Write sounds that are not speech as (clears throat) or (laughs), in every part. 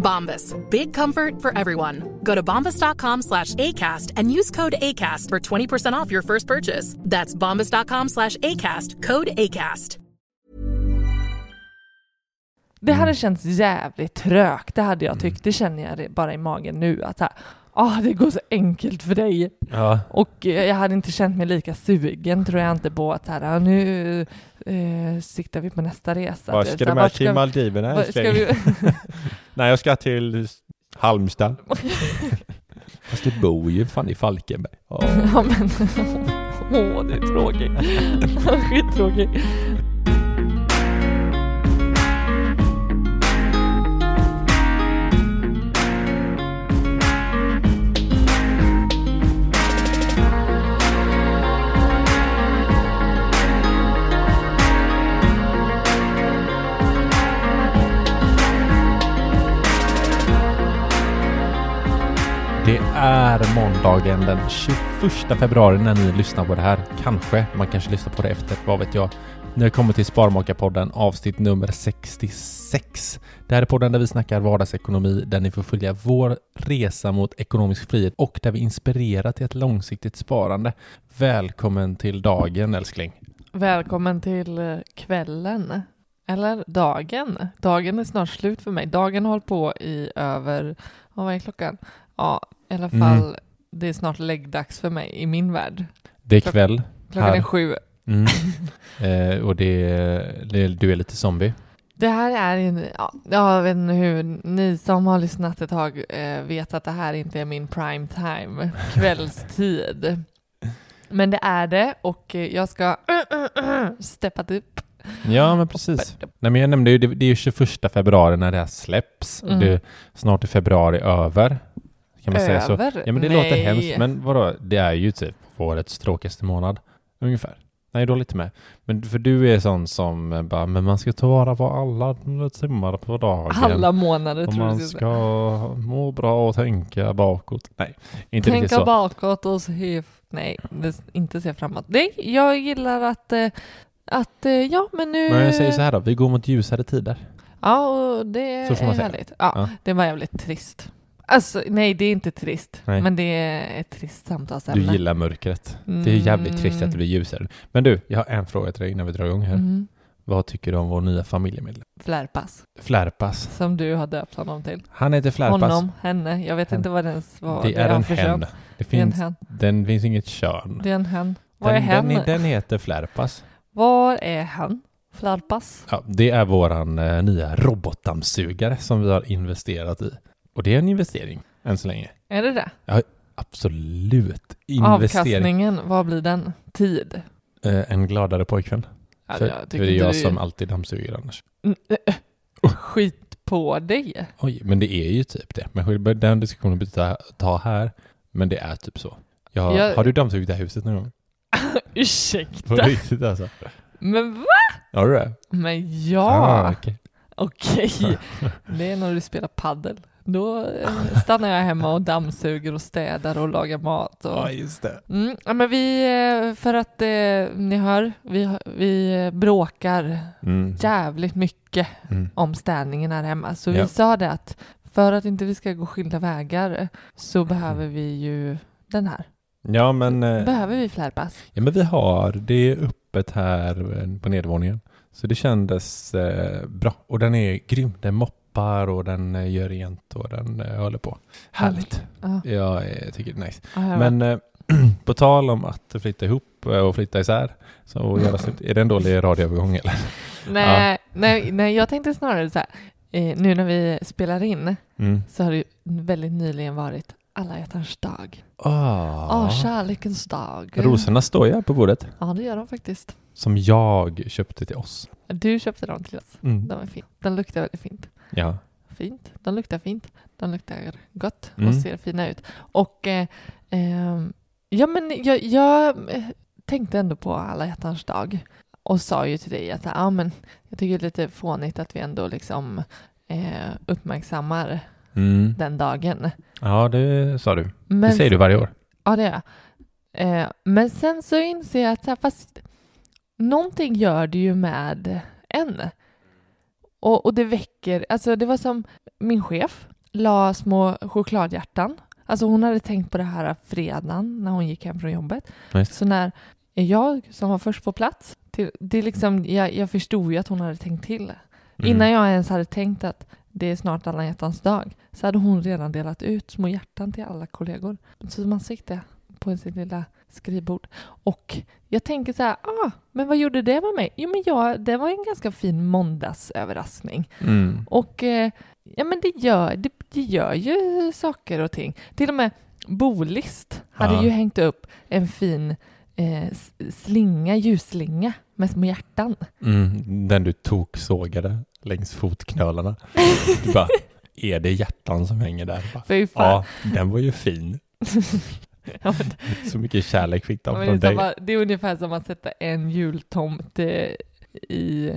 Bombas. Big comfort for everyone. Go to bombas.com slash ACAST and use code ACAST for 20% off your first purchase. That's bombas.com slash ACAST. Code ACAST. Det hade känts jävligt trögt, det hade jag tyckt. Det känner jag bara i magen nu. Att här, ah, det går så enkelt för dig. Ja. Och eh, jag hade inte känt mig lika sugen tror jag inte på att så här, ah, nu eh, siktar vi på nästa resa. Var vet, ska du med till Maldiverna var ska älskling? vi, (laughs) Nej, jag ska till Halmstad. (laughs) Fast du bor ju fan i Falkenberg. Ja. ja men, (laughs) åh det är tråkigt. Skittråkigt. Är måndagen den 21 februari när ni lyssnar på det här. Kanske. Man kanske lyssnar på det efter, vad vet jag. Ni har kommit till Sparmakarpodden avsnitt nummer 66. Det här är podden där vi snackar vardagsekonomi, där ni får följa vår resa mot ekonomisk frihet och där vi inspirerar till ett långsiktigt sparande. Välkommen till dagen älskling. Välkommen till eh, kvällen. Eller dagen. Dagen är snart slut för mig. Dagen har hållit på i över, vad är klockan? Ja, i alla Mm. fall, det är snart läggdags för mig i min värld. Det är kväll. Klockan Här. är sju. Mm. (laughs) eh, och det, det, du är lite zombie. Det här är en, ja, jag vet inte hur, ni som har lyssnat ett tag eh, vet att det här inte är min prime time, kvällstid. Men det är det och eh, jag ska (clears throat) steppa upp. Ja, men precis. Nej, men jag nämnde ju, det, det är ju 21 februari när det här släpps. Mm. Det, snart är februari över. Kan man säga så? Över? Ja, men det Nej. låter hemskt. Men vadå? Det är ju typ årets tråkigaste månad. Ungefär. Nej, då lite med. Men för du är sån som bara, men man ska ta vara på alla timmar på dagen. Alla månader och tror jag man ska må bra och tänka bakåt. Nej, inte riktigt Tänka så. bakåt och se, nej, inte se framåt. Nej, jag gillar att, eh, att eh, ja men nu... Men jag säger så här då, vi går mot ljusare tider. Ja, och det Så är härligt. Ja, Ja. det var jävligt trist. Alltså, nej, det är inte trist, Nej. men det är ett trist samtalsämne. Du gillar mörkret. Det är jävligt trist att det Mm. blir ljusare. Men du, jag har en fråga till dig innan vi drar igång här. Mm. Vad tycker du om vår nya familjemedlem? Flärpass, Flärpass. som du har döpt honom till. Han heter Flärpass. Honom, henne, jag vet Hen. inte vad det ens var. det är han en hen. Det Det är finns, hen. den finns inget kön. Det är en hen. Vad är Den, hen? den, den heter Flärpass. Var är han? Flärpass? Ja, det är våran eh, nya robotdammsugare som vi har investerat i. Och det är en investering än så länge. Är det det? Absolut. Investering. Avkastningen, vad blir den? Tid? Eh, en gladare pojkvän. Ja, för, jag för det är jag som alltid dammsuger annars. Mm, eh, eh. Skit på dig. Oj, men det är ju typ det. Men den diskussionen behöver ta, ta här. Men det är typ så. Jag, Jag- Har du dammsugit det här huset någon gång? (laughs) På Ursäkta. riktigt alltså? Men va? Har du det? Men ja. Ah, okej. Okej. (laughs) Det är när du spelar paddel. Då eh, stannar jag hemma och dammsuger och städar och lagar mat. Och... Ja, just det. Mm, ja, men vi, eh, för att eh, ni hör, vi, vi bråkar Mm. jävligt mycket Mm. om städningen här hemma. Så Ja. vi sa det att för att inte vi ska gå skilda vägar så behöver vi ju den här. Ja, men, eh, Behöver vi flärpass? ja, men vi har det öppet här på nedervåningen. Så det kändes eh, bra. Och den är grym. Den moppar och den eh, gör rent och den eh, håller på. Härligt. Ja, Jag eh, tycker det är nice. ja, jag Men eh, (clears throat) på tal om att flytta ihop och flytta isär. Så. Är det en dålig radioövergång eller? (laughs) nej, nej, nej, jag tänkte snarare så här, eh, nu när vi spelar in Mm. så har det väldigt nyligen varit alla hjärtans dag. Ah. Ja, kärlekens dag. Rosorna står ju på bordet. Ja, det gör de faktiskt. Som jag köpte till oss. Du köpte dem till oss. Mm. De är fint. De luktar väldigt fint. Ja. Fint. De luktar fint. De luktar gott och Mm. ser fina ut. Och eh, ehm, ja, men jag, jag eh, tänkte ändå på alla hjärtans dag och sa ju till dig att ja, men jag tycker det är lite fånigt att vi ändå liksom eh, uppmärksammar Mm. den dagen. Ja, det sa du. Men Det säger du varje år. Ja, det är jag. Eh, men sen så inser jag att så här, fast någonting gör det ju med en. Och, och det väcker, alltså det var som min chef la små chokladhjärtan. Alltså hon hade tänkt på det här fredagen när hon gick hem från jobbet. Just. Så när jag som var först på plats, till, det är liksom, jag, jag förstod ju att hon hade tänkt till. Mm. Innan jag ens hade tänkt att det är snart alla hjärtans dag så hade hon redan delat ut små hjärtan till alla kollegor. Så man fick det på sitt lilla skrivbord. Och jag tänker så här, ah, men vad gjorde det med mig? Jo, men jag, det var en ganska fin måndagsöverraskning. Mm. Och eh, ja, men det gör, det, det gör ju saker och ting. Till och med Bolist hade Ja. ju hängt upp en fin eh, slinga, ljusslinga med små hjärtan. Mm. Den du toksågade längs fotknölarna. Du bara, (laughs) är det hjärtan som hänger där? Bara, ja, den var ju fin. (laughs) (laughs) Ja, men Så mycket kärlek fick de Ja, från det, dig. samma, det är ungefär som att sätta en jultomte i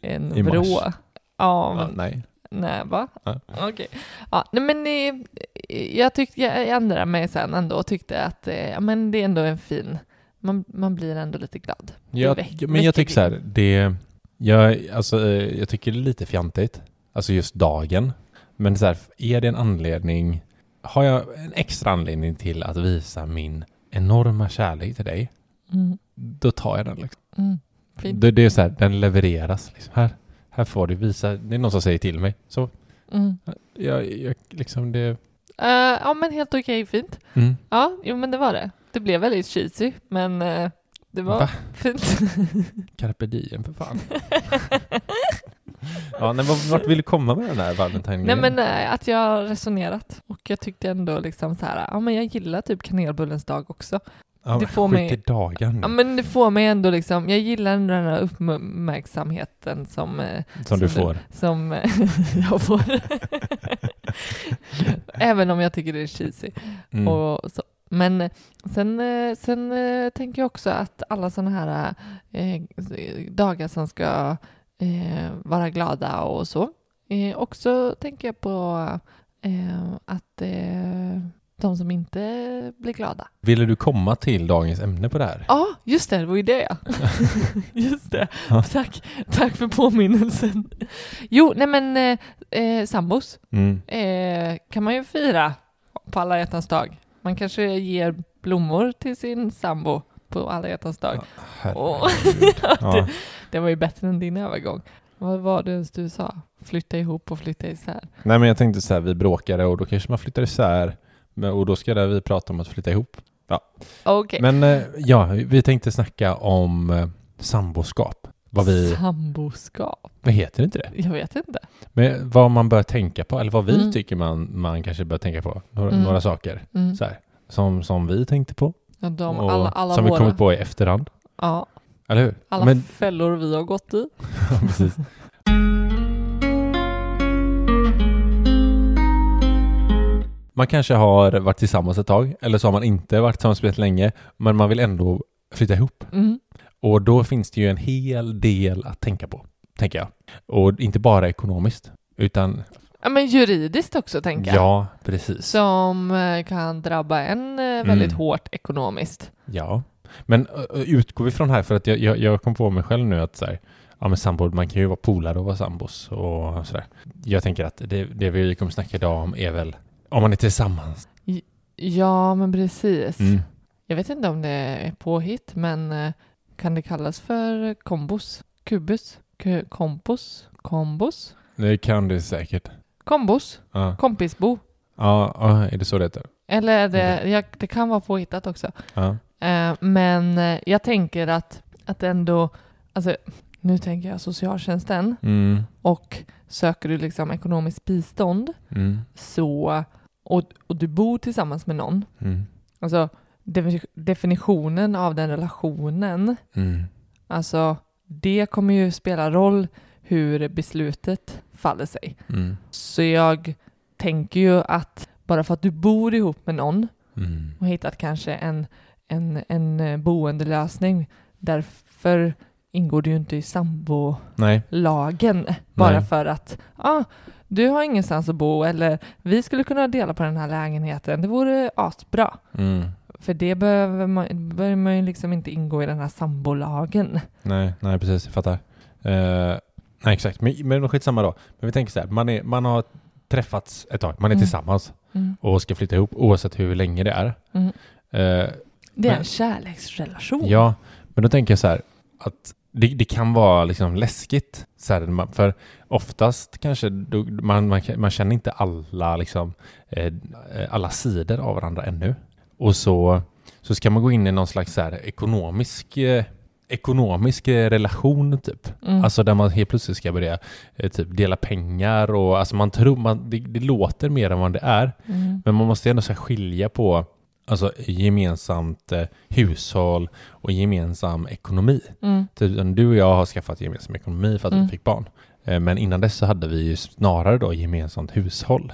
en I mars. vrå. Ja, Ja, men nej. nej, va? Ja. Okej. Ja, nej, men eh, jag tyckte, jag ändrade mig sen ändå och tyckte att eh, ja, men det är ändå en fin, man, man blir ändå lite glad. Väck- men jag tycker så här, det, jag, alltså, eh, jag tycker det är lite fjantigt. Alltså just dagen. Men så här, är det en anledning, har jag en extra anledning till att visa min enorma kärlek till dig, Mm. då tar jag den. Liksom. Mm. Det, det är så här, den levereras. Liksom. Här, här får du visa, det är någon som säger till mig. Så Mm. jag, jag liksom det, Eh, ja, men helt okej, fint. mm. Ja, jo, men det var det. Det blev väldigt cheesy, men eh, det var Va? fint. Carpe diem för fan. (laughs) (laughs) ja, men vart, vill du komma med den här valentine Nej men eh, att jag har resonerat och jag tyckte ändå liksom så här, ja men jag gillar typ kanelbullens dag också. ja, det får mig- dagen Ja men det får mig ändå liksom, jag gillar ändå den här uppmärksamheten som, eh, som du som får. som eh, (laughs) jag får. (laughs) Även om jag tycker det är cheesy. Mm. Och så. Men sen, sen tänker jag också att alla sådana här eh, dagar som ska eh, vara glada och så. Eh, också tänker jag på eh, att eh, de som inte blir glada. Ville du komma till dagens ämne på det här? Ja, just det, det var ju det ja. (laughs) just det. Ja. Tack, tack för påminnelsen. Jo, nej men eh, eh, sambos Mm. eh, kan man ju fira på alla hjärtans dag. Man kanske ger blommor till sin sambo på alla hjärtans dag. Åh. Herregud. (laughs) Ja. Det var ju bättre än din övergång. Vad var det ens du sa? Flytta ihop och flytta isär. Nej men jag tänkte så här, vi bråkade och då kanske man flyttar isär. Och då ska det vi prata om att flytta ihop. Okej. Men eh, ja, vi tänkte snacka om eh, samboskap. Vad vi, Samboskap? vad heter inte det? Jag vet inte. Men vad man bör tänka på, eller vad vi Mm. tycker man, man kanske bör tänka på. Några, Mm. några saker. Mm. Så här, som, som vi tänkte på. De, och alla, alla som våra, vi kommit på i efterhand. Ja, Eller hur? alla Men, fällor vi har gått i. (laughs) precis. Man kanske har varit tillsammans ett tag, eller så har man inte varit tillsammans speciellt länge, men man vill ändå flytta ihop. Mm. Och då finns det ju en hel del att tänka på, tänker jag. Och inte bara ekonomiskt, utan Ja, men juridiskt också tänker jag. Ja, precis. Som eh, kan drabba en eh, väldigt Mm. hårt ekonomiskt. Ja, men utgår vi från här, för att jag, jag, jag kom på mig själv nu att så här, ja men sambor, man kan ju vara polare och vara sambos och sådär. Jag tänker att det, det vi kommer snacka idag om är väl om man är tillsammans. Ja, men precis. Mm. Jag vet inte om det är påhitt, men eh, kan det kallas för kombos? Kubus? K- kompos? Kombos? Det kan det säkert. Kombos? Ja, Kompisbo? ja, ja är det så det heter? Eller är det, ja, det kan vara påhittat också. Ja. Eh, men eh, jag tänker att, att ändå, alltså nu tänker jag socialtjänsten Mm. och söker du liksom ekonomiskt bistånd Mm. så, och, och du bor tillsammans med någon, Mm. alltså defi- definitionen av den relationen, Mm. alltså det kommer ju spela roll hur beslutet faller sig. Mm. Så jag tänker ju att bara för att du bor ihop med någon Mm. och hittat kanske en, en, en eh, boendelösning. Därför ingår du ju inte i sambolagen bara Nej. för att ah, du har ingenstans att bo eller vi skulle kunna dela på den här lägenheten. Det vore asbra. Mm. För det behöver man, behöver man ju liksom inte ingå i den här sambolagen. Nej, nej precis, jag fattar. Eh, nej exakt, men, men skitsamma då. Men vi tänker så här, man, är, man har träffats ett tag, man är Mm. tillsammans Mm. och ska flytta ihop oavsett hur länge det är. Mm. Eh, Det är Men- en kärleksrelation. Ja, men då tänker jag så här att det, det kan vara liksom läskigt. Så här, för oftast kanske då, man, man, man känner inte alla, liksom, eh, alla sidor av varandra ännu. Och så, så ska man gå in i någon slags så här ekonomisk, eh, ekonomisk eh, relation typ. Mm. Alltså där man helt plötsligt ska börja eh, typ dela pengar och alltså man tror, man, det, det låter mer än vad det är. Mm. Men man måste ändå så skilja på alltså, gemensamt eh, hushåll och gemensam ekonomi. Mm. Typ, du och jag har skaffat gemensam ekonomi för att Mm. vi fick barn. Eh, men innan dess så hade vi ju snarare då gemensamt hushåll.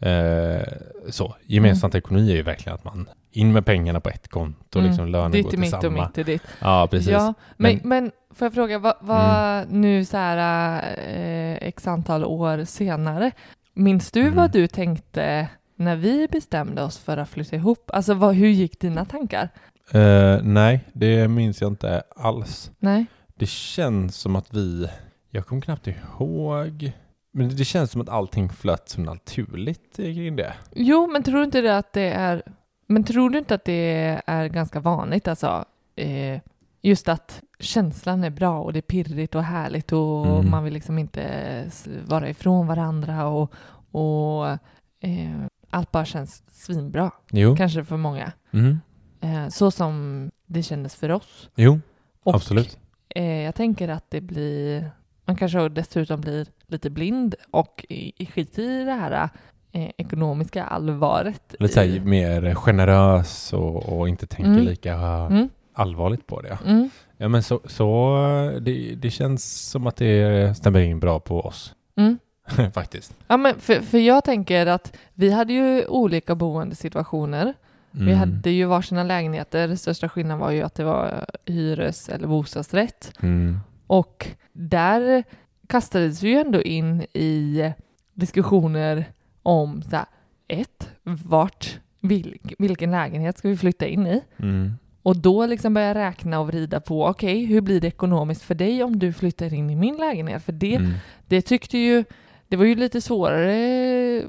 Mm. Eh, så, gemensamt ekonomi är ju verkligen att man in med pengarna på ett konto och Mm. liksom lönen Ditt går till mitt och mitt är ditt. Ja, precis. Ja, men, Men- men, får jag fråga, vad, vad nu så här eh, x antal år senare, minns du Mm. vad du tänkte när vi bestämde oss för att flytta ihop? Alltså vad, hur gick dina tankar? Eh, nej, det minns jag inte alls. Nej? Det känns som att vi, jag kommer knappt ihåg, men det känns som att allting flöt så naturligt kring det. Jo, men tror du inte det att det är, men tror du inte att det är ganska vanligt alltså, eh, just att känslan är bra och det är pirrigt och härligt och Mm. man vill liksom inte vara ifrån varandra och, och eh, allt bara känns svinbra, Jo, kanske för många. mm. Eh, så som det kändes för oss. jo Och, absolut. Eh, jag tänker att det blir, man kanske dessutom blir lite blind och i, i skit i det här eh, ekonomiska allvaret. Lite här mer generös och, och inte tänker Mm. lika Mm, allvarligt på det. mm, Ja men så, så det, det känns som att det stämmer in bra på oss. mm. (laughs) Faktiskt. Ja, men för, för jag tänker att vi hade ju olika boendesituationer. Vi Mm. hade ju varsina lägenheter. Största skillnaden var ju att det var hyres eller bostadsrätt. Mm. Och där kastades vi ju ändå in i diskussioner om så här, ett, vart, vilk, vilken lägenhet ska vi flytta in i? Mm. Och då liksom börja räkna och vrida på, okej, hur blir det ekonomiskt för dig om du flyttar in i min lägenhet? För det, Mm. det tyckte ju, det var ju lite svårare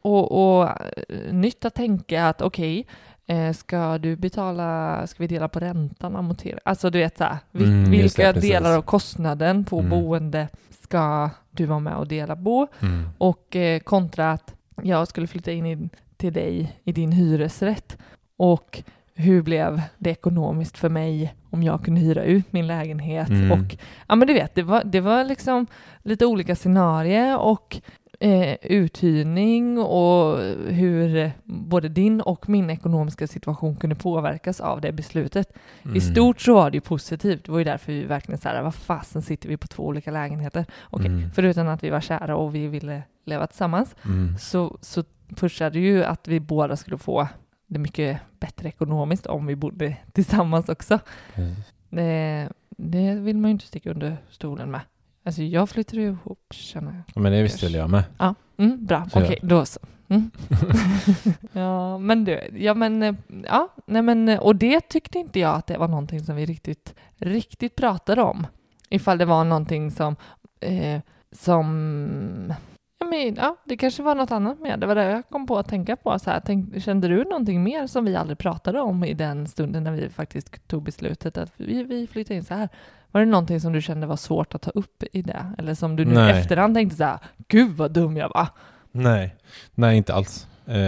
och, och eh, nytt att tänka att okej, eh, ska du betala, ska vi dela på räntan, amortera? Alltså du vet så här, Mm, vilka det, precis. delar av kostnaden på Mm. boende ska du vara med och dela på? Mm. Och eh, kontra att jag skulle flytta in i, till dig i din hyresrätt. Och hur blev det ekonomiskt för mig om jag kunde hyra ut min lägenhet? Mm. Och ja, men du vet, det var, det var liksom lite olika scenarier och eh, uthyrning och hur både din och min ekonomiska situation kunde påverkas av det beslutet. I Mm. stort så var det ju positivt. Det var ju därför vi verkligen så här, vad fasen sitter vi på två olika lägenheter? Okej, Mm. förutom att vi var kära och vi ville leva tillsammans Mm. så, så pushade ju att vi båda skulle få det mycket bättre ekonomiskt om vi bodde (laughs) tillsammans också. Det, det vill man ju inte sticka under stolen med. Alltså jag flyttade ju ihop, känner jag. Ja, Men det visste väl jag med. Ja. Mm, bra, okej, då så. Mm. (laughs) ja, men du, ja men, eh, ja, nej men, eh, och det tyckte inte jag att det var någonting som vi riktigt, riktigt pratade om. Ifall det var någonting som, eh, som, men, ja, det kanske var något annat med. Det var det jag kom på att tänka på. Så här, tänk, kände du någonting mer som vi aldrig pratade om i den stunden när vi faktiskt tog beslutet att vi, vi flyttar in så här? Var det någonting som du kände var svårt att ta upp i det? Eller som du nu i efterhand tänkte så här, gud vad dum jag var. Nej, nej inte alls. Eh,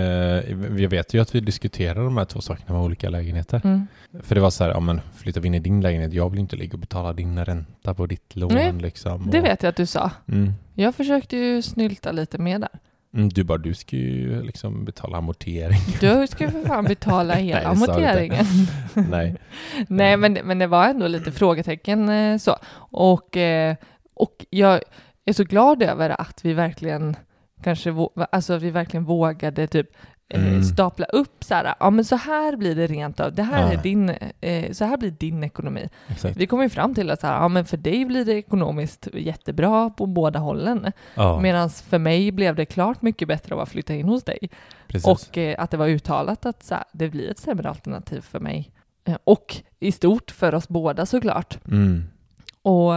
jag vet ju att vi diskuterar de här två sakerna med olika lägenheter. Mm. För det var så här, ja men flyttar vi in i din lägenhet, jag vill inte ligga och betala din ränta på ditt lån Nej, liksom. Det Och- vet jag att du sa. Mm. Jag försökte ju snylta lite mer där. Mm, du bara, du ska ju liksom betala amortering. Du ska ju för fan betala (laughs) hela Nej, det amorteringen. (laughs) nej. Nej, men, men det var ändå lite frågetecken eh, så. Och, eh, och jag är så glad över att vi verkligen kanske, alltså vi verkligen vågade typ eh, Mm. stapla upp så här, ja men så här blir det rent av, det här Ja. är din, eh, så här blir din ekonomi. Exakt. Vi kom ju fram till att så här, ja men för dig blir det ekonomiskt jättebra på båda hållen. Ja, Medan för mig blev det klart mycket bättre av att flytta in hos dig. precis. Och eh, att det var uttalat att så här, det blir ett sämre alternativ för mig. Eh, och i stort för oss båda såklart. Mm. Och,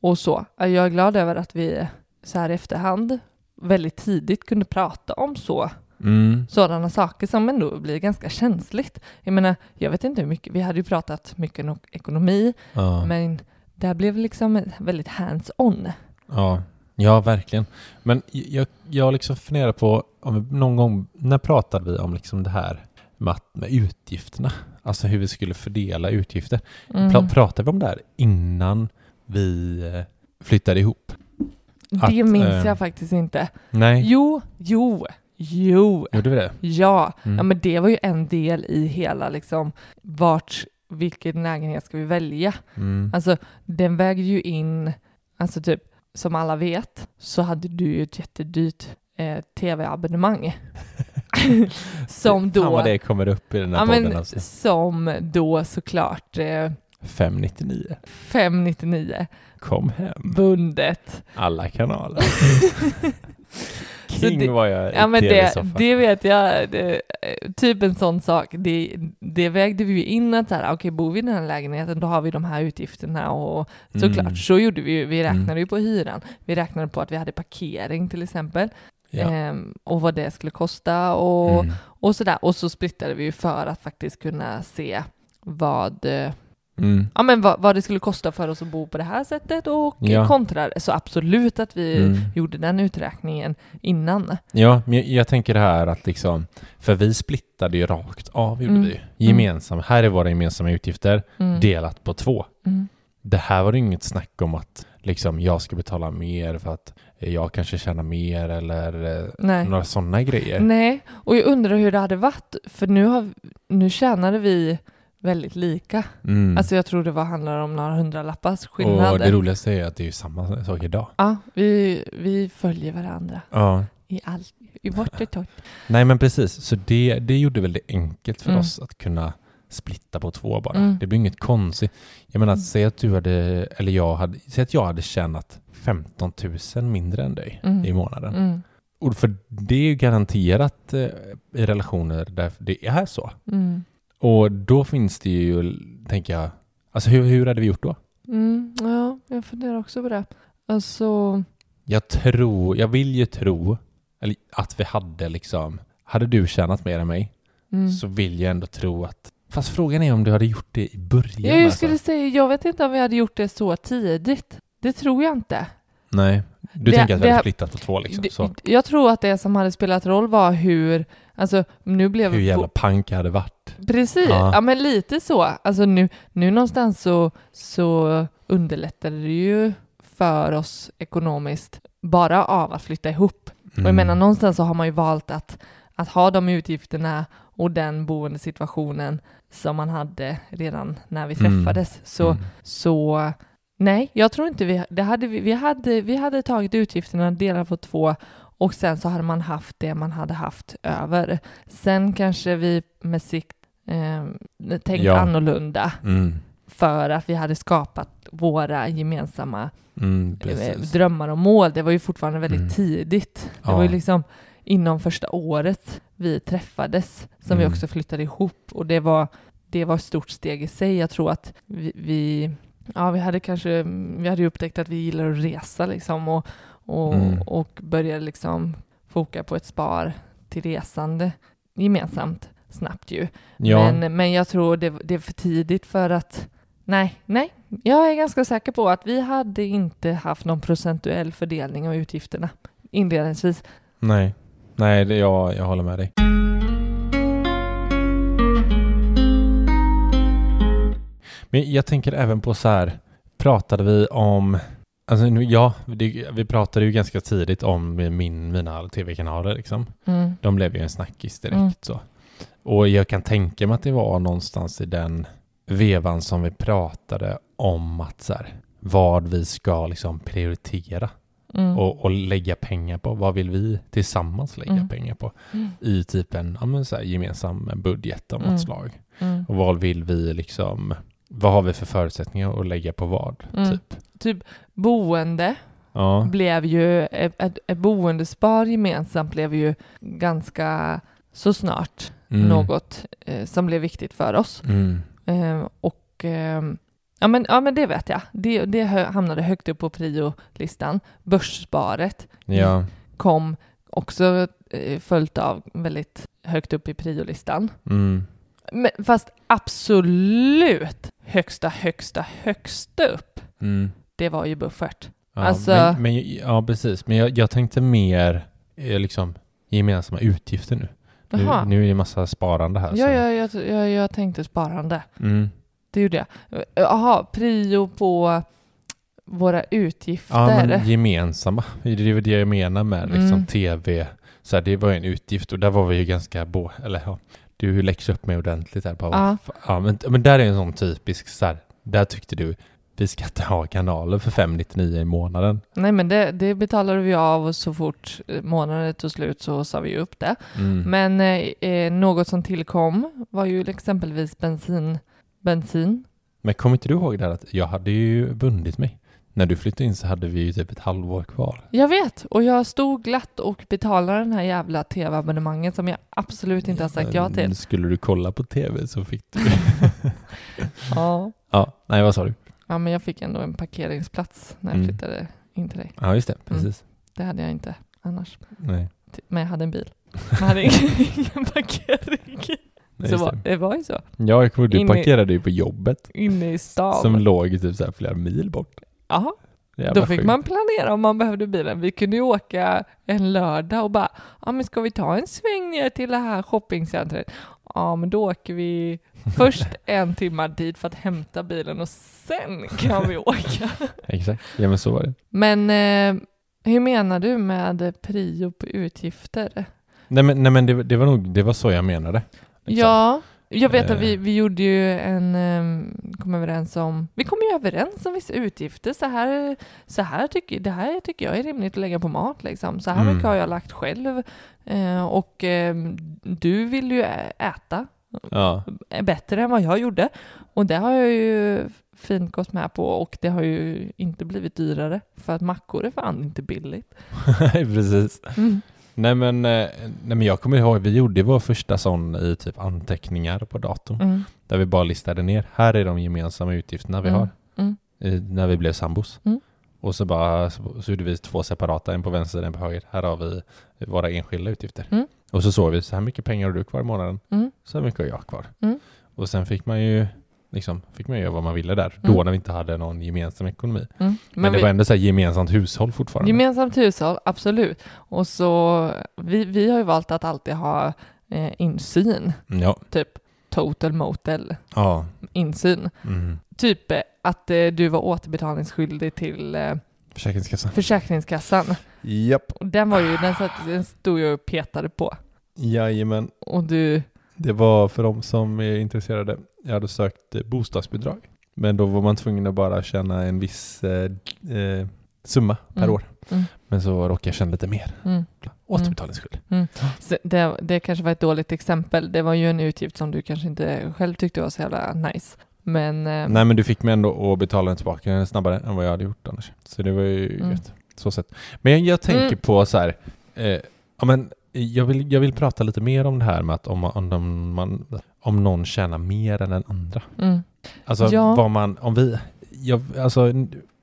och så. Jag är glad över att vi så här efterhand väldigt tidigt kunde prata om så Mm. sådana saker som ändå blir ganska känsligt. Jag menar, jag vet inte hur mycket, vi hade ju pratat mycket om ekonomi, Ja. men det blev liksom väldigt hands-on. Ja, ja verkligen. Men jag, jag liksom funderar på, om någon gång, när pratade vi om liksom det här med, med utgifterna? Alltså hur vi skulle fördela utgifter. Mm. Pra, pratade vi om det här innan vi eh, flyttade ihop? Det att, minns eh, jag faktiskt inte. Nej, Jo, jo, jo. gjorde vi det? Ja, Mm. ja, men det var ju en del i hela liksom vart, vilken lägenhet ska vi välja? Mm. Alltså den vägde ju in, alltså typ som alla vet så hade du ju ett jättedyrt eh, tv-abonnemang. (laughs) som Fan då, vad det kommer upp i den här ja, podden men, alltså. som då såklart eh, 599. 599 Kom hem. bundet. Alla kanaler. (laughs) King det- var jag i Ja men det, det vet jag, det, eh, typ en sån sak, det, det vägde vi ju in att så här, okej bor vi i den här lägenheten då har vi de här utgifterna och såklart, Mm. så gjorde vi ju, vi räknade Mm. ju på hyran, vi räknade på att vi hade parkering till exempel, Ja. ehm, och vad det skulle kosta och, Mm. och sådär, och så splittade vi ju för att faktiskt kunna se vad, eh, Mm. ja men vad, vad det skulle kosta för oss att bo på det här sättet och Ja. kontra. Så absolut att vi Mm. gjorde den uträkningen innan. Ja, men jag, jag tänker det här att liksom, för vi splittade ju rakt av, gjorde Mm. vi. Gemensamma, här är våra gemensamma utgifter, Mm. delat på två. Mm. Det här var det inget snack om att liksom, jag ska betala mer för att jag kanske tjänar mer eller eh, Nej. några sådana grejer. Nej, och jag undrar hur det hade varit, för nu, har, nu tjänade vi väldigt lika. Mm. Alltså jag tror det var, handlar om några hundralappars skillnad. och det roligaste är att det är ju samma sak idag. Ja, vi, vi följer varandra Ja. i allt, i vårt och torrt. Nej men precis, så det, det gjorde väl det enkelt för Mm. oss att kunna splitta på två bara. Mm. Det blir inget konstigt. Jag menar, Mm. säg att du hade, eller jag hade, säg att jag hade tjänat 15 000 mindre än dig Mm. i månaden. Mm. Och för det är ju garanterat eh, i relationer där det är så. Och då finns det ju, tänker jag, alltså hur, hur hade vi gjort då? Mm. Ja, jag funderar också på det. Alltså, Jag tror, jag vill ju tro, eller att vi hade liksom, hade du tjänat mer än mig mm. så vill jag ändå tro att, fast frågan är om du hade gjort det i början. Ja, jag alltså. skulle säga, jag vet inte om vi hade gjort det så tidigt. Det tror jag inte. Nej, du Det- tänker att vi hade splittat på två liksom. Det- Så. Jag tror att det som hade spelat roll var hur, alltså nu blev Hur jävla pank jag hade varit. Precis, Ja. ja. men lite så. Alltså nu, nu någonstans så, så underlättade det ju för oss ekonomiskt bara av att flytta ihop. Och jag Mm. menar någonstans så har man ju valt att, att ha de utgifterna och den boendesituationen som man hade redan när vi Mm. träffades. Så, Mm. så nej, jag tror inte vi, det hade, vi, vi, hade, vi hade tagit utgifterna delat på två och sen så hade man haft det man hade haft över. Sen kanske vi med sikt eh, tänkt Ja. annorlunda Mm. för att vi hade skapat våra gemensamma Mm, eh, drömmar och mål. Det var ju fortfarande väldigt Mm. tidigt. Det Ja. var ju liksom inom första året vi träffades som vi Mm. också flyttade ihop och det var, det var ett stort steg i sig. Jag tror att vi, vi ja, vi hade kanske, vi hade ju upptäckt att vi gillar att resa liksom och, och, Mm. och började liksom foka på ett spar till resande gemensamt snabbt ju. Ja, Men, men jag tror det, det är för tidigt för att Nej, nej. Jag är ganska säker på att vi hade inte haft någon procentuell fördelning av utgifterna inledningsvis. nej. Nej, det, jag, jag håller med dig. Men jag tänker även på så här, pratade vi om, alltså ja, det, vi pratade ju ganska tidigt om min, mina tv-kanaler liksom. Mm. De blev ju en snackis direkt Mm. så. Och jag kan tänka mig att det var någonstans i den vevan som vi pratade om att så här, vad vi ska liksom prioritera Mm. och, och lägga pengar på. Vad vill vi tillsammans lägga Mm. pengar på? Mm. I typ en ja, så här, gemensam budget av något Mm. slag. Och vad vill vi liksom, vad har vi för förutsättningar att lägga på vad? Typ. Typ boende Ja. blev ju, ett, ett, boendespar gemensamt blev ju ganska så snart Mm. något eh, som blev viktigt för oss. Mm. Eh, och eh, ja, men, ja men det vet jag. Det, det hamnade högt upp på priolistan. Börssparet Ja. kom också eh, följt av väldigt högt upp i priolistan. Mm. Men, fast absolut högsta, högsta, högsta upp, Mm. Det var ju buffert. Ja, Alltså- men, men, ja, precis. Men jag, jag tänkte mer eh, liksom gemensamma utgifter nu. Nu, nu är det massa sparande här. Ja, så- ja jag, jag, jag tänkte sparande. Mm. Det gjorde jag. Jaha, prio på våra utgifter. Ja, men gemensamma. Det är väl det jag menar med liksom Mm. tv. Så här, det var ju en utgift och där var vi ju ganska bo, eller ja, du läxade upp mig ordentligt här. Bara, Ja. ja, men, men där är en sån typisk så här, där tyckte du vi ska inte ha kanaler för 599 i månaden. Nej, men det, det betalade vi av och så fort eh, månaden tog slut så sa vi upp det. Mm. Men eh, eh, något som tillkom var ju exempelvis bensin. Bensin. Men kommer inte du ihåg där att jag hade ju bundit mig? När du flyttade in så hade vi ju typ ett halvår kvar. Jag vet, och jag stod glatt och betalade den här jävla tv-abonnemanget som jag absolut inte har sagt ja till. Skulle du kolla på tv så fick du... (laughs) Ja. ja, nej vad sa du? Ja, men jag fick ändå en parkeringsplats när jag Mm. flyttade in till dig. Ja, just det. Precis. Det hade jag inte annars. Nej. Men jag hade en bil. (laughs) Jag hade ingen, parkering. Nej, Så var, det. var ju så. Ja, jag kommer du parkerade ju på jobbet. Inne i stan. Som låg typ så här flera mil bort. Jävla då fick sjukt. man planera om man behövde bilen. Vi kunde ju åka en lördag och bara, ja men ska vi ta en sväng ner till det här shoppingcentret? Ja, men då åker vi först en timme dit för att hämta bilen och sen kan vi åka. (laughs) Exakt. Ja, men så var det. Men eh, hur menar du med prio på utgifter? Nej, men, nej, men det, det var nog det var så jag menade. liksom. Ja, jag vet att vi, Eh. vi gjorde ju en, um, kom överens om, vi kom ju överens om vissa utgifter. Så här, så här tycker, det här tycker jag är rimligt att lägga på mat liksom. Så här Mm. mycket har jag lagt själv. Eh, och ehm, du vill ju äta Ja. bättre än vad jag gjorde. Och det har jag ju fint gått med på och det har ju inte blivit dyrare. För att mackor är fan inte billigt. (laughs) Precis. Mm. Nej men, eh, nej men jag kommer ihåg, vi gjorde vår första sån i typ anteckningar på datorn. Mm. Där vi bara listade ner, här är de gemensamma utgifterna vi Mm. har. Mm. När vi blev sambos. Mm. Och så bara, så, så gjorde vi två separata, en på vänster, en på höger. Här har vi våra enskilda utgifter. Mm. Och så såg vi, så här mycket pengar har du kvar i månaden. Mm. Så här mycket har jag kvar. Och sen fick man ju liksom, fick man göra vad man ville där. Mm. Då när vi inte hade någon gemensam ekonomi. Mm. Men, det vi- var ändå så här gemensamt hushåll fortfarande. Gemensamt hushåll, absolut. Och så, vi, vi har ju valt att alltid ha eh, insyn, ja. typ total motel Ja. insyn. Mm. Typ eh, att eh, du var återbetalningsskyldig till eh, Försäkringskassan. Försäkringskassan. Japp. Och den var ju, den, satt, den stod jag och petade på. Jajamän. Och du, Det var för de som är intresserade. Jag hade sökt eh, bostadsbidrag. Men då var man tvungen att bara tjäna en viss eh, eh, summa per Mm. år. Mm. Men så råkade jag tjäna lite mer. mm. Återbetalningsskuld. Så det, det kanske var ett dåligt exempel. Det var ju en utgift som du kanske inte själv tyckte var så jävla nice. Men eh, Nej men du fick mig ändå att betala den tillbaka snabbare än vad jag hade gjort annars. Så det var ju Mm. gött. Så sett. Men jag, tänker Mm. på så här, eh, ja men jag vill, jag vill prata lite mer om det här med att om, man- om, man, om någon tjänar mer än den andra. mm, Alltså Ja. vad man, om vi, jag, alltså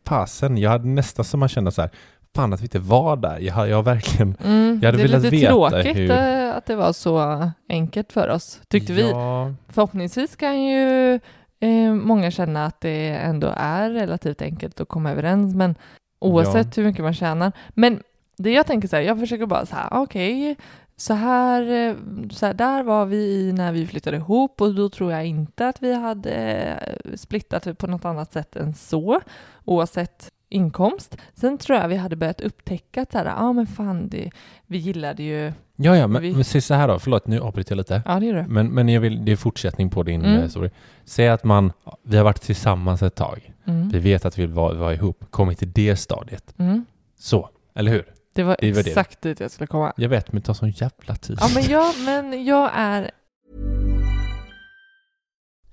fasen, jag hade nästan som man kände så här, fan att vi inte var där. Jag jag verkligen, mm, Jag hade det är velat lite veta tråkigt hur- eh, att det var så enkelt för oss, tyckte vi. Ja, Förhoppningsvis kan ju eh, många känna att det ändå är relativt enkelt att komma överens, men oavsett hur mycket man tjänar. Men det jag tänker så här, jag försöker bara så här, okej, så här, eh, så här, där var vi i när vi flyttade ihop och då tror jag inte att vi hade eh, splittat på något annat sätt än så, oavsett inkomst. Sen tror jag vi hade börjat upptäcka att så här, ja ah, men fan, det, vi gillade ju, ja, ja men, Vi- men se så här då, förlåt nu avbryter jag lite. ja det är det. Men, men jag vill, det är fortsättning på din Mm. mm. story. Säg att man, vi har varit tillsammans ett tag. Mm. Vi vet att vi vill vara, vara ihop, kommit till det stadiet. Mm. Så, eller hur? Det var Det var det. exakt dit jag skulle komma. Jag vet, men det tar sån jävla tid. Ja, men jag, men jag är...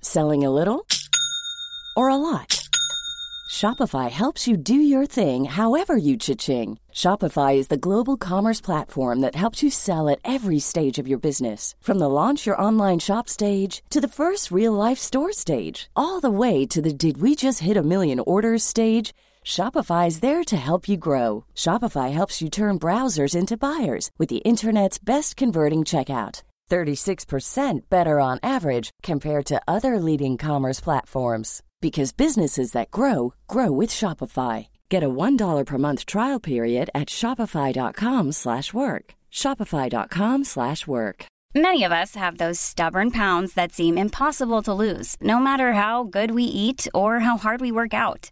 Selling a little or a lot? Shopify helps you do your thing however you cha-ching. Shopify is the global commerce platform that helps you sell at every stage of your business. From the launch your online shop stage to the first real life store stage, all the way to the did we just hit a million orders stage. Shopify is there to help you grow. Shopify helps you turn browsers into buyers with the internet's best converting checkout. 36% better on average compared to other leading commerce platforms because businesses that grow grow with Shopify. Get a $1 per month trial period at shopify.com/work. shopify.com/work. Many of us have those stubborn pounds that seem impossible to lose, no matter how good we eat or how hard we work out.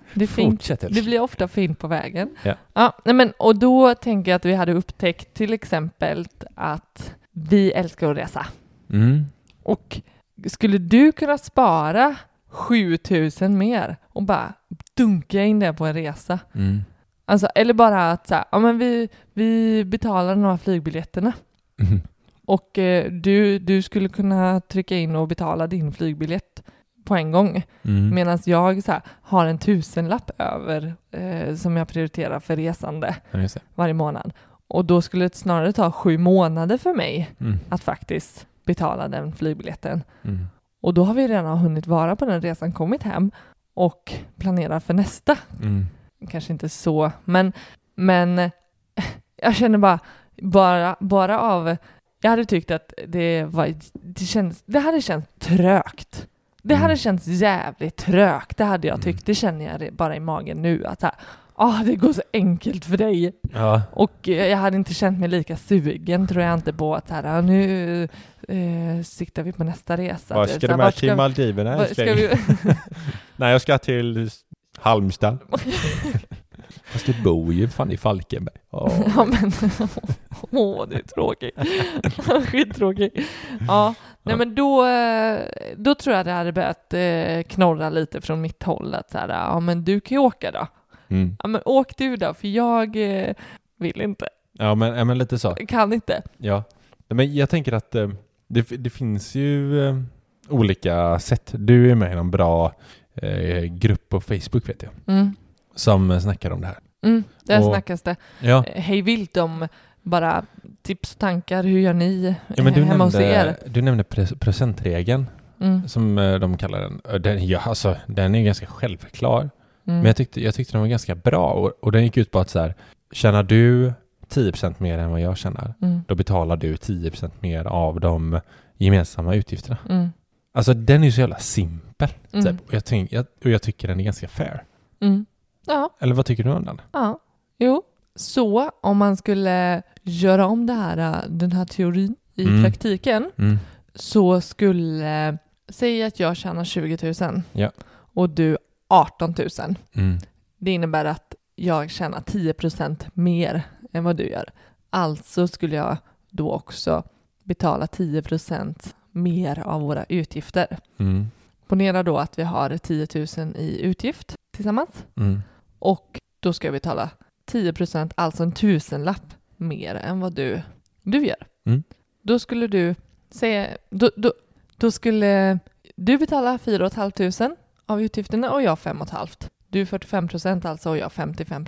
Det, fint. Fortsätt det Elsa. blir ofta fint på vägen. Ja. Ja, nej men, och då tänker jag att vi hade upptäckt till exempel att vi älskar att resa. Mm. Och skulle du kunna spara 7000 mer och bara dunka in det på en resa? Mm. Alltså, eller bara att så här, ja, men vi, vi betalar några flygbiljetterna Mm. och eh, du, du skulle kunna trycka in och betala din flygbiljett på en gång. Mm. Medan jag så här, har en tusenlapp över eh, som jag prioriterar för resande varje månad. Och då skulle det snarare ta sju månader för mig Mm. att faktiskt betala den flygbiljetten. Mm. Och då har vi redan hunnit vara på den resan, kommit hem och planerar för nästa. Mm. Kanske inte så, men, men (laughs) jag känner bara, bara, bara av, jag hade tyckt att det var, det kändes, det hade känts trögt. Det hade Mm. känts jävligt trögt, det hade jag Mm. tyckt. Det känner jag bara i magen nu, att här, ah, det går så enkelt för dig. Ja. Och eh, jag hade inte känt mig lika sugen tror jag inte på att så här, ah, nu eh, siktar vi på nästa resa. Var är ska du med till Maldiverna ska vi, (laughs) Nej, jag ska till Halmstad. (laughs) Fast du bor ju fan i Falkenberg. (laughs) Åh. Ja men, åh det är tråkigt. Skittråkigt. Ja, nej men då, eh, då tror jag det hade börjat eh, knorra lite från mitt håll att så här, ja men du kan ju åka då. Mm. Ja men åk du då, för jag eh, vill inte, Ja, men, ja, men lite så. kan inte. Ja. Men jag tänker att det, det finns ju olika sätt. Du är med i en bra eh, grupp på Facebook vet jag, Mm. som snackar om det här. Mm, där Och- snackas det Ja, hej vilt om bara tips och tankar, hur gör ni ja men du hemma hos er? nämnde, du nämnde procentregeln, Mm. som eh, de kallar den. Den ja, alltså, den är ganska självklar. Mm. Men jag tyckte, jag tyckte den var ganska bra och, och den gick ut på att så här, tjänar du 10% mer än vad jag tjänar, Mm. då betalar du 10% mer av de gemensamma utgifterna. Mm. Alltså den är ju så jävla simpel. Mm. Typ. Och, jag tänk, jag, och jag tycker den är ganska fair. Mm. Ja, Eller vad tycker du om den? Ja, jo. Så om man skulle göra om det här, äh, den här teorin i Mm. praktiken Mm. så skulle, säg att jag tjänar 20 000 Ja. och du 18 000. Mm. Det innebär att jag tjänar 10% mer än vad du gör. Alltså skulle jag då också betala 10% mer av våra utgifter. Mm. Ponera då att vi har 10 000 i utgift tillsammans Mm. och då ska jag betala 10% alltså en tusenlapp mer än vad du, du gör. Mm. Då skulle du säga, då, då, då skulle du betala 4 500 av utgifterna och jag 5 500. Du 45% alltså och jag 55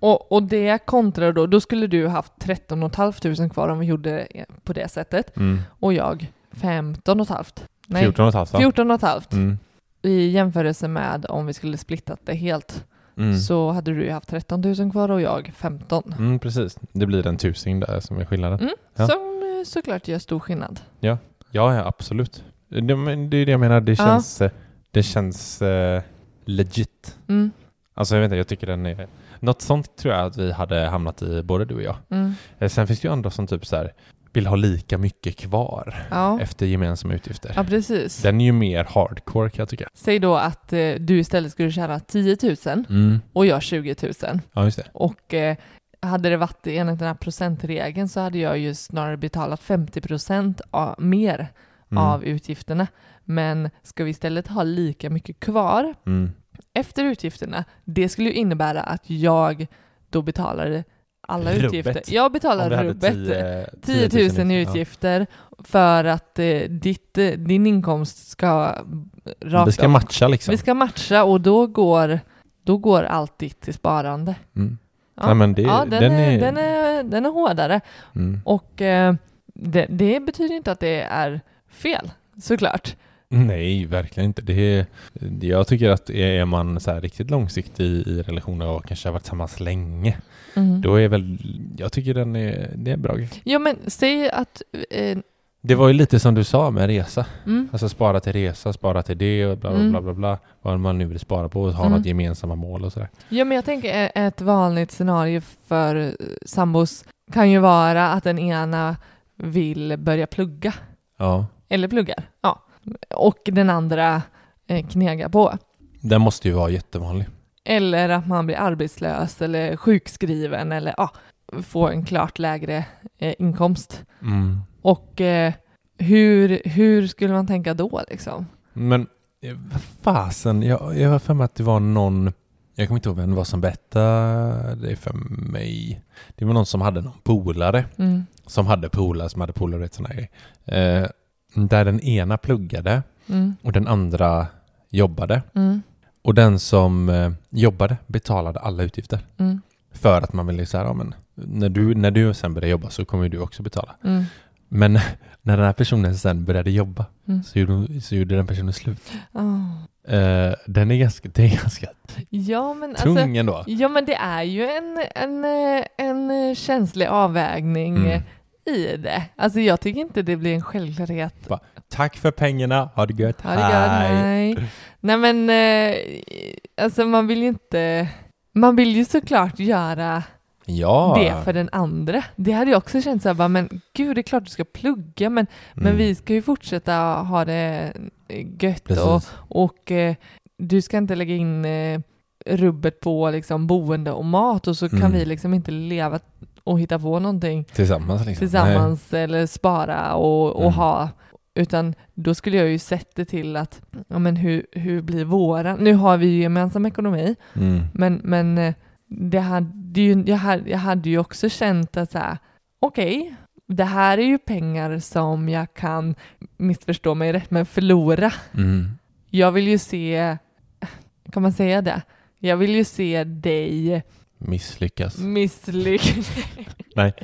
och, och det kontrar då, då skulle du haft 13 500 kvar om vi gjorde på det sättet Mm. och jag 15 500. Nej, 14 och ett halvt va? 14 500 Mm. i jämförelse med om vi skulle splittat det helt Mm. så hade du ju haft 13 000 kvar och jag 15. Mm, precis. Det blir en tusing där som är skillnaden. Mm. Ja. Som eh, såklart gör stor skillnad. Ja, ja absolut. Det, men det är det jag menar. Det Ja. känns, eh, det känns eh, legit. Mm. Alltså jag vet inte, jag tycker den är... Något sånt tror jag att vi hade hamnat i, både du och jag. Mm. Sen finns det ju andra som typ så här vill ha lika mycket kvar Ja. efter gemensamma utgifter. ja, precis. Den är ju mer hardcore kan jag tycka. Säg då att eh, du istället skulle tjäna 10 000 Mm. och jag 20 000. Ja, just det. Och eh, hade det varit enligt den här procentregeln så hade jag ju snarare betalat 50 procent mer Mm. av utgifterna. Men ska vi istället ha lika mycket kvar Mm. efter utgifterna, det skulle ju innebära att jag då betalar alla Rubbet. utgifter. Jag betalar rubbet. 10, 10 000 i utgifter för att eh, ditt, eh, din inkomst ska Ja. rakt Vi ska av- matcha liksom. Vi ska matcha och då går, då går allt ditt till sparande. Mm. Ja, Nej, men det- ja den, den är, är- den, är, den är hårdare. Mm. Och eh, det, det betyder inte att det är fel, såklart. Nej, verkligen inte. Det är, jag tycker att är man så riktigt långsiktig i relationer och kanske har varit tillsammans länge, Mm. då är väl, jag tycker den är, det är en bra grej. Ja, men säg att... Eh, Det var ju lite som du sa med resa. mm, Alltså spara till resa, spara till det och bla bla Mm. bla bla bla. Vad man nu vill spara på och ha Mm. något gemensamma mål och sådär. Ja, men jag tänker ett vanligt scenario för eh, sambos kan ju vara att den ena vill börja plugga, Ja. eller pluggar, ja. Och den andra eh, knegar på. Den måste ju vara jättevanlig. Eller att man blir arbetslös eller sjukskriven eller ja, får en klart lägre eh, inkomst. Mm. Och eh, hur, hur skulle man tänka då liksom? Men eh, vad fasen, jag, jag har för mig att det var någon, jag kommer inte ihåg vem det var som berättade det för mig. Det var någon som hade någon polare, Mm, som hade polare, som hade polare och sådana grejer. Eh, där den ena pluggade mm, och den andra jobbade. mm, Och den som eh, jobbade betalade alla utgifter. mm, För att man ville säga, ja men när du, när du sen börjar jobba så kommer du också betala. mm, Men (laughs) när den här personen sen började jobba mm. så gjorde, så gjorde den personen slut. Eh, den är ganska, det är ganska Ja, men tung alltså, ändå. ja, men det är ju en, en, eh, en känslig avvägning Mm. I det. Alltså jag tycker inte det blir en självklarhet. Tack för pengarna, ha det gött, Ha det gott, hej. Nej men, eh, alltså man vill ju inte, man vill ju såklart göra Ja. det för den andra. Det hade jag också känt så här, bara, men gud det är klart du ska plugga men, men Mm, vi ska ju fortsätta ha det gött och, Precis. och eh, du ska inte lägga in eh, rubbet på liksom boende och mat och så kan Mm. vi liksom inte leva och hitta på någonting Tillsammans liksom. tillsammans eller spara och, och Mm. ha. Utan då skulle jag ju sett det till att, ja men hur, hur blir våra, nu har vi ju gemensam ekonomi. Mm. men, men eh, det hade ju, jag, hade, jag hade ju också känt att så här, okej, det här är ju pengar som jag kan, missförstå mig rätt, men förlora. Mm. Jag vill ju se, kan man säga det? Jag vill ju se dig Misslyckas. misslyckas. (laughs) Nej.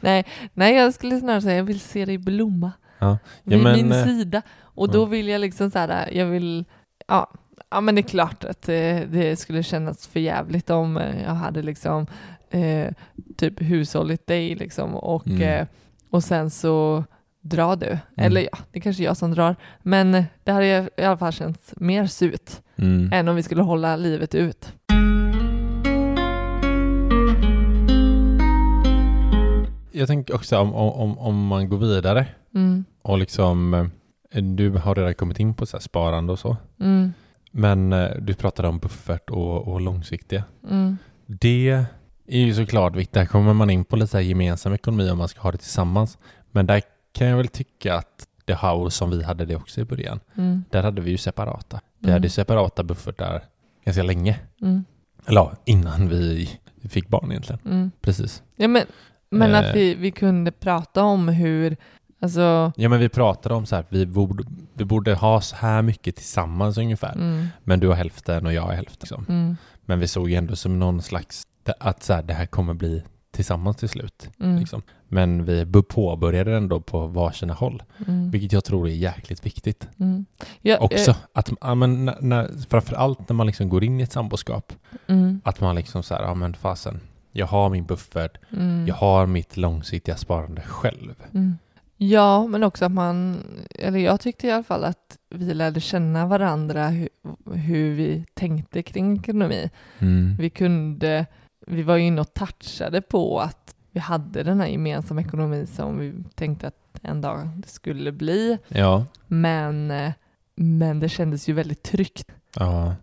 nej. Nej, jag skulle snarare säga jag vill se dig blomma. Ja. Vid Ja, men, min eh, sida. Och då vill jag liksom så här, jag vill, ja, ja men det är klart att eh, det skulle kännas för jävligt om eh, jag hade liksom eh, typ hushållit dig liksom och, Mm. eh, och sen så drar du. Eller ja, det är kanske jag som drar. Men det hade i alla fall känts mer surt Mm. än om vi skulle hålla livet ut. Jag tänker också om, om, om man går vidare Mm, och liksom eh, du har redan kommit in på så sparande och så. mm, Men eh, du pratade om buffert och, och långsiktiga. Mm. Det är ju såklart viktigt. Där kommer man in på lite gemensam ekonomi om man ska ha det tillsammans. Men där kan jag väl tycka att det house som vi hade det också i början. Mm. Där hade vi ju separata. Vi Mm. hade separata buffertar ganska länge. Mm. Eller ja, innan vi fick barn egentligen. Mm. Precis. Ja, men men att Eh. vi, vi kunde prata om hur, alltså, Ja men vi pratade om så här, vi borde, vi borde ha så här mycket tillsammans ungefär. mm, Men du har hälften och jag har hälften. Liksom. mm, Men vi såg ju ändå som någon slags, att så här, det här kommer bli tillsammans till slut. mm, Liksom. Men vi påbörjade ändå på varsina håll. mm, Vilket jag tror är jäkligt viktigt. mm. Ja, Också, eh, att, ja, men när, när, framförallt när man liksom går in i ett samboskap. mm, Att man liksom så här, ja men fasen, jag har min buffert, mm, jag har mitt långsiktiga sparande själv. mm. Ja, men också att man, eller jag tyckte i alla fall att vi lärde känna varandra hur, hur vi tänkte kring ekonomi. Mm. Vi kunde, vi var ju inne och touchade på att vi hade den här gemensamma ekonomin som vi tänkte att en dag det skulle bli. Ja. Men, eh, men det kändes ju väldigt tryggt. Ja.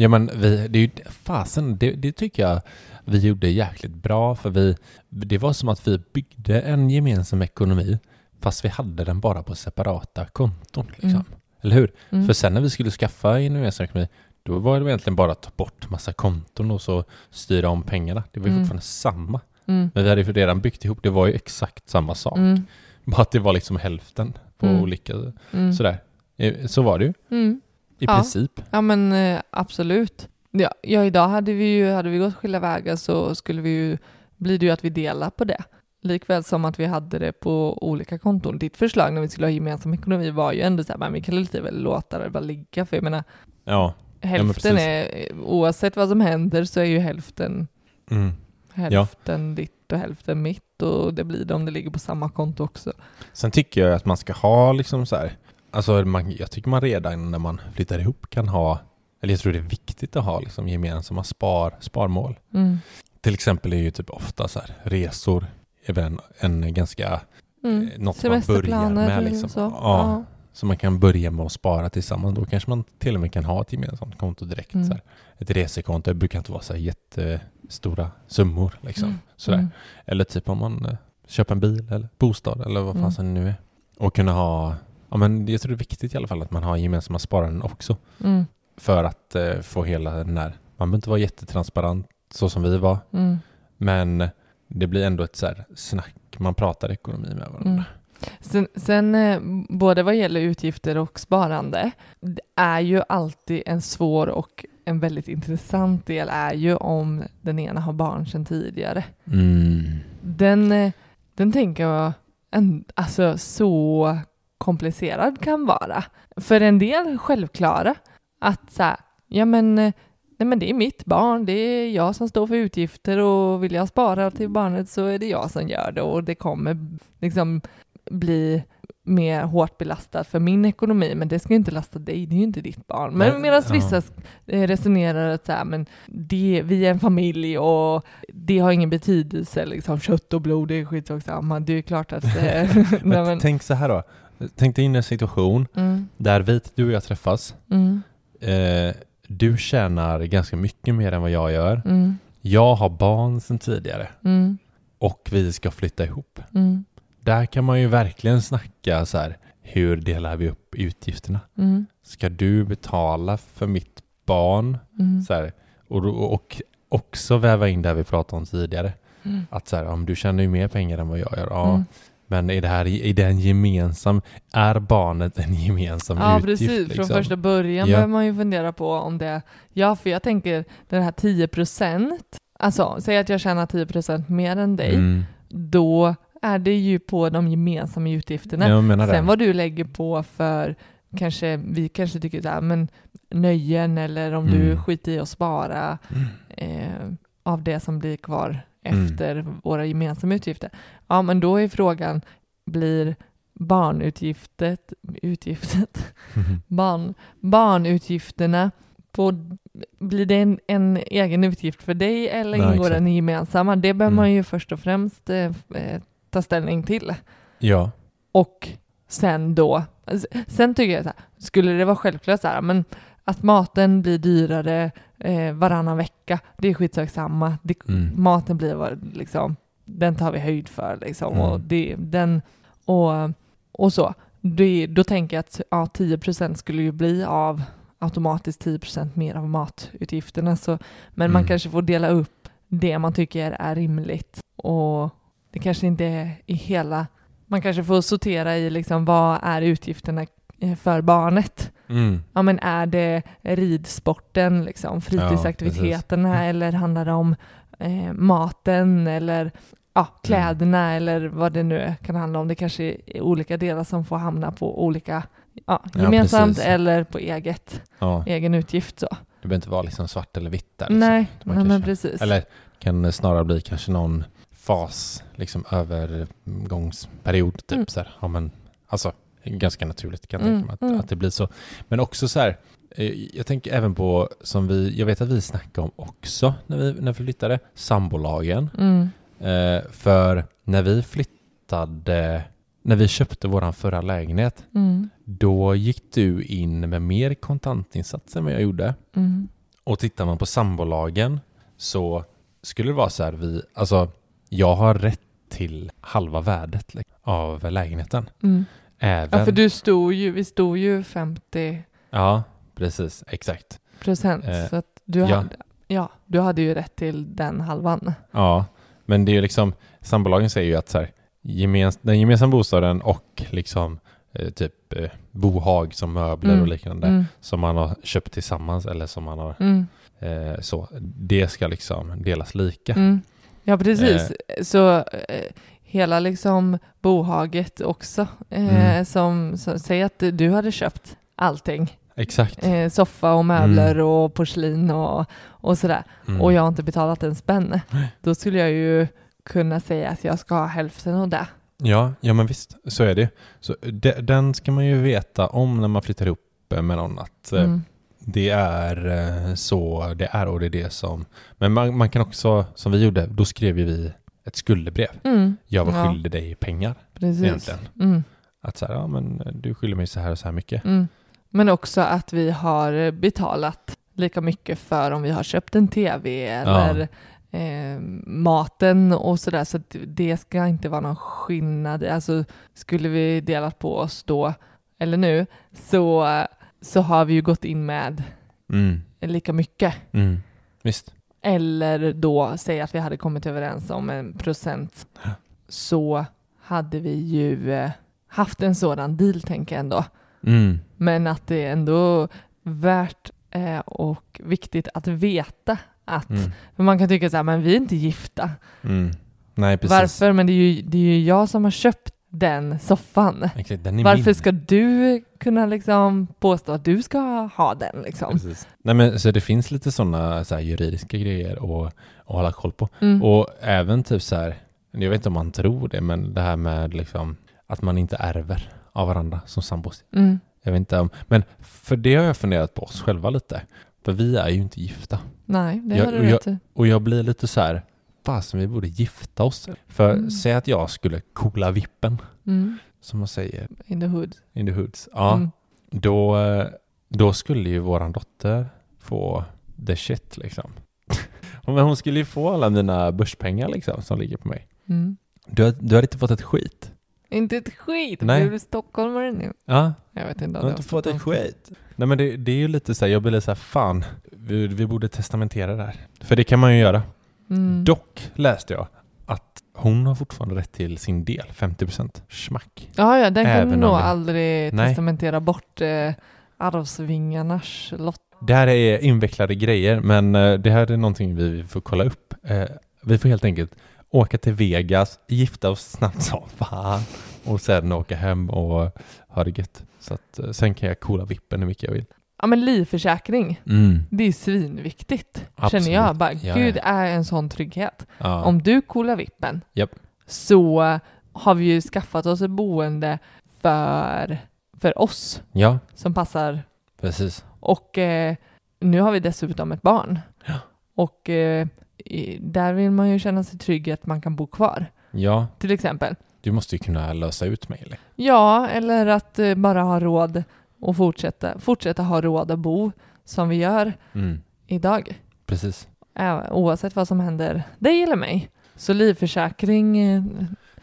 Ja men vi, det är ju, fasen, det, det tycker jag vi gjorde jäkligt bra för vi, det var som att vi byggde en gemensam ekonomi fast vi hade den bara på separata konton liksom. Mm. Eller hur? Mm. För sen när vi skulle skaffa en gemensam ekonomi då var det egentligen bara att ta bort massa konton och så styra om pengarna. Det var ju Mm. fortfarande samma. Mm. Men vi hade ju redan byggt ihop, det var ju exakt samma sak. Mm. Bara att det var liksom hälften på Mm. olika, Mm. sådär. Eh, Så var det ju Mm. I Ja. princip. Ja men eh, absolut. Ja, ja, idag hade vi ju, hade vi gått skilda vägar så skulle vi ju, blir det ju att vi delar på det. Likväl som att vi hade det på olika konton. Ditt förslag när vi skulle ha gemensam ekonomi var ju ändå så här, men vi kan lite väl låta det bara ligga, för jag menar, Ja. hälften precis. är, oavsett vad som händer så är ju hälften, Mm. hälften ditt och hälften mitt och det blir det om det ligger på samma konto också. Sen tycker jag att man ska ha liksom så här, alltså man, jag tycker man redan när man flyttar ihop kan ha, eller jag tror det är viktigt att ha liksom gemensamma spar, sparmål. Mm. Till exempel är ju typ ofta så här, resor är en, en ganska, Mm. eh, något man börjar med liksom. så. Ja. Så man kan börja med att spara tillsammans. Då kanske man till och med kan ha ett gemensamt konto direkt. Mm. Så här. Ett resekonto, det brukar inte vara så här jättestora summor liksom. Mm. Mm. Eller typ om man eh, köper en bil eller bostad eller vad Mm. fasen det nu är. Och kunna ha, ja men jag tror det är viktigt i alla fall att man har gemensamma sparanden också. Mm. För att eh, få hela den här, man behöver inte vara jättetransparent så som vi var. Mm. Men det blir ändå ett så här snack, man pratar ekonomi med varandra. Mm. Sen, sen eh, både vad gäller utgifter och sparande, det är ju alltid en svår och en väldigt intressant del är ju om den ena har barn sedan tidigare. Mm. Den, eh, den tänker jag en, alltså så komplicerad kan vara. För en del självklara att så här, ja men, eh, nej men det är mitt barn, det är jag som står för utgifter och vill jag spara till barnet så är det jag som gör det och det kommer liksom bli mer hårt belastat för min ekonomi, men det ska ju inte lasta dig, det är ju inte ditt barn. Men medan vissa eh, resonerar att så här, men det, vi är en familj och det har ingen betydelse, liksom kött och blod, det är skitsak samma. Det är klart att... eh, (laughs) (laughs) nej, Men men, tänk så här då, tänk dig in i en situation mm, där vi, du och jag träffas. mm, Eh, du tjänar ganska mycket mer än vad jag gör. mm, Jag har barn sedan tidigare mm, och vi ska flytta ihop. mm, Där kan man ju verkligen snacka så här, hur delar vi upp utgifterna? mm, Ska du betala för mitt barn? mm, Så här, och, och också väva in det vi pratade om tidigare. Att så här, om du tjänar ju mer pengar än vad jag gör. Ja. Men är det här är det en gemensam, är barnet en gemensam Ja, utgift? precis. liksom? Från första början Ja. behöver man ju fundera på om det... Ja, för jag tänker den här 10 procent, alltså säg att jag tjänar 10 procent mer än dig, Mm. då är det ju på de gemensamma utgifterna. Sen vad du lägger på för kanske, vi kanske tycker här, men nöjen eller om du Mm. skiter i att spara Mm. eh, av det som blir kvar Mm. efter våra gemensamma utgifter. Ja, men då är frågan, blir barnutgiftet, utgiftet, (laughs) barn, barnutgifterna, på, blir det en, en egen utgift för dig eller Nej, ingår den i gemensamma? Det behöver Mm. man ju först och främst eh, eh, ta ställning till. Ja. Och sen då, sen tycker jag så här, skulle det vara självklart så här, men att maten blir dyrare eh, varannan vecka, det är skitsak samma. Det, Mm. Maten blir vad, liksom, den tar vi höjd för liksom. Mm. Och, det, den, och, och så. Det, då tänker jag att ja, 10% skulle ju bli av automatiskt 10% mer av matutgifterna. Så, men man Mm. kanske får dela upp det man tycker är rimligt. Och det kanske inte är i hela... Man kanske får sortera i liksom, vad är utgifterna för barnet. Mm. Ja, men är det ridsporten, liksom, fritidsaktiviteterna eller handlar det om eh, maten eller ja, kläderna eller vad det nu kan handla om. Det kanske är olika delar som får hamna på olika, ja, Ja, gemensamt precis. eller på eget, Ja, egen utgift. Så. det behöver inte vara liksom svart eller vitt där. Liksom. Nej, nej men kanske- precis. Eller kan snarare bli kanske någon fas, liksom övergångsperiod, typ Mm. så här. Ja, men alltså ganska naturligt kan jag Mm, tänka mig att, mm. att det blir så. Men också så här, eh, jag tänker även på som vi, jag vet att vi snackade om också när vi, när vi flyttade, sambolagen. Mm. Eh, för när vi flyttade, när vi köpte våran förra lägenhet, Mm. då gick du in med mer kontantinsats än vad jag gjorde. Mm. Och tittar man på sambolagen så skulle det vara så här, vi, alltså jag har rätt till halva värdet liksom, av lägenheten. Mm. Även, Ja, för du stod ju, vi stod ju 50 Ja, precis, exakt. procent. Eh, så att du, ja. hade, ja, du hade ju rätt till den halvan. Ja, men det är ju liksom, sambolagen säger ju att så här, gemens, den gemensamma bostaden och liksom eh, typ eh, bohag som möbler Mm. och liknande Mm. som man har köpt tillsammans eller som man har Mm. eh, så, det ska liksom delas lika. Mm. Ja, precis. Så eh, hela liksom bohaget också, eh, Mm. som, som säger att du hade köpt allting. Exakt. Eh, soffa och möbler Mm. och porslin och, och sådär. Mm. Och jag har inte betalat en spänn. Då skulle jag ju kunna säga att jag ska ha hälften av det. Ja, ja men visst, så är det. Så de, den ska man ju veta om när man flyttar ihop eh, med någon att eh, Mm. det är eh, så det är och det är det som... Men man, man kan också, som vi gjorde, då skrev ju vi ett skuldebrev. Mm. Jag var Ja. skyldig dig pengar Precis. egentligen. Mm. Att så här, ja men du skyller mig så här och så här mycket. Mm. Men också att vi har betalat lika mycket för om vi har köpt en tv eller eh, maten och sådär. Så att det ska inte vara någon skillnad. Alltså skulle vi delat på oss då eller nu så, så har vi ju gått in med Mm. lika mycket. Mm. Visst. Eller då säga att vi hade kommit överens om en procent så hade vi ju eh, haft en sådan deal tänker jag ändå. Mm. Men att det är ändå värt eh, och viktigt att veta att, Mm. för man kan tycka så här, men vi är inte gifta. Mm. Nej. Varför? Men det är, ju, det är ju jag som har köpt den soffan. Exakt, den Varför min. ska du kunna liksom påstå att du ska ha den liksom? Precis. Nej men så det finns lite sådana så juridiska grejer att, att hålla koll på. Mm. Och även typ så här, jag vet inte om man tror det, men det här med liksom att man inte ärver av varandra som sambos. Mm. Jag vet inte om, men för det har jag funderat på oss själva lite. För vi är ju inte gifta. Nej, det Jag- har du jag- rätt i. Och jag blir lite så här, fasen vi borde gifta oss. För Mm. säg att jag skulle coola vippen, Mm. som man säger In the hood. in the hoods. Ja, Mm. då, eh, då skulle ju våran dotter få the shit liksom. (laughs) Men hon skulle ju få alla mina börspengar liksom som ligger på mig. Mm. Du, du hade inte fått ett skit. Inte ett skit! Nej. Blir du stockholmare nu? Ja, Jag vet inte. du har inte fått ett skit. Nej men det, det är ju lite så här, jag blir lite så här, fan, vi, vi borde testamentera det här. För det kan man ju göra. Mm. Dock läste jag att hon har fortfarande rätt till sin del, 50% smack. Ja, ja, den kan Även om nog aldrig Nej. testamentera bort eh, arvsvingarnas lott. Det här är invecklade grejer, men eh, det här är någonting vi får kolla upp. Eh, Vi får helt enkelt åka till Vegas, gifta oss snabbt som fan och sen åka hem och ha det gött. Så att eh, sen kan jag coola vippen hur mycket jag vill. Ja, men livförsäkring, Mm. det är svinviktigt. Absolut. Känner jag. Bara, Ja, Gud är en sån trygghet. Ja. Om du coolar vippen Japp. så har vi ju skaffat oss ett boende för, för oss ja, som passar. precis. Och eh, nu har vi dessutom ett barn. Ja. Och eh, där vill man ju känna sig trygg att man kan bo kvar. Ja, Till exempel. du måste ju kunna lösa ut mig. Eller? Ja, eller att eh, bara ha råd och fortsätta, fortsätta ha råd att bo som vi gör Mm. idag. Precis. Oavsett vad som händer dig eller mig. Så livförsäkring, eh,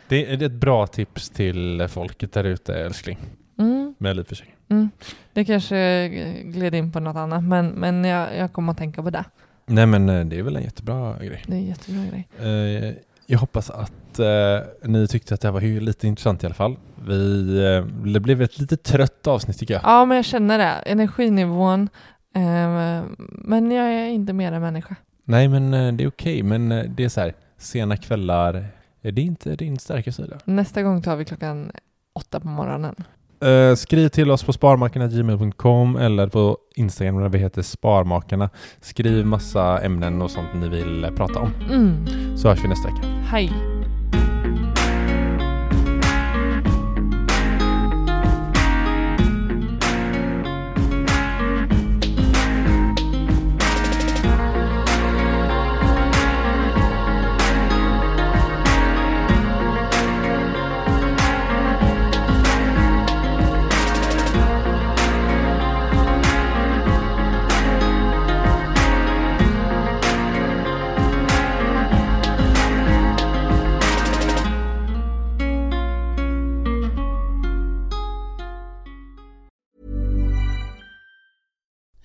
Det är ett bra tips till folket där ute, älskling. mm, Med livförsäkring. mm. det kanske gled in på något annat, men, men jag, jag kommer att tänka på det. Nej men eh, det är väl en jättebra grej. Det är en jättebra grej. Eh, jag hoppas att eh, ni tyckte att det här var lite intressant i alla fall. Vi, eh, det blev ett lite trött avsnitt tycker jag. Ja, men jag känner det. Energinivån. Eh, men jag är inte mer än människa. Nej men eh, det är okej, men eh, det är så här, sena kvällar, eh, det är inte din starka sida. Nästa gång tar vi klockan åtta på morgonen. Eh, skriv till oss på sparmakarna.gmail.com eller på Instagram där vi heter Sparmakarna. Skriv massa ämnen och sånt ni vill prata om. Mm. Så hörs vi nästa vecka. Hej.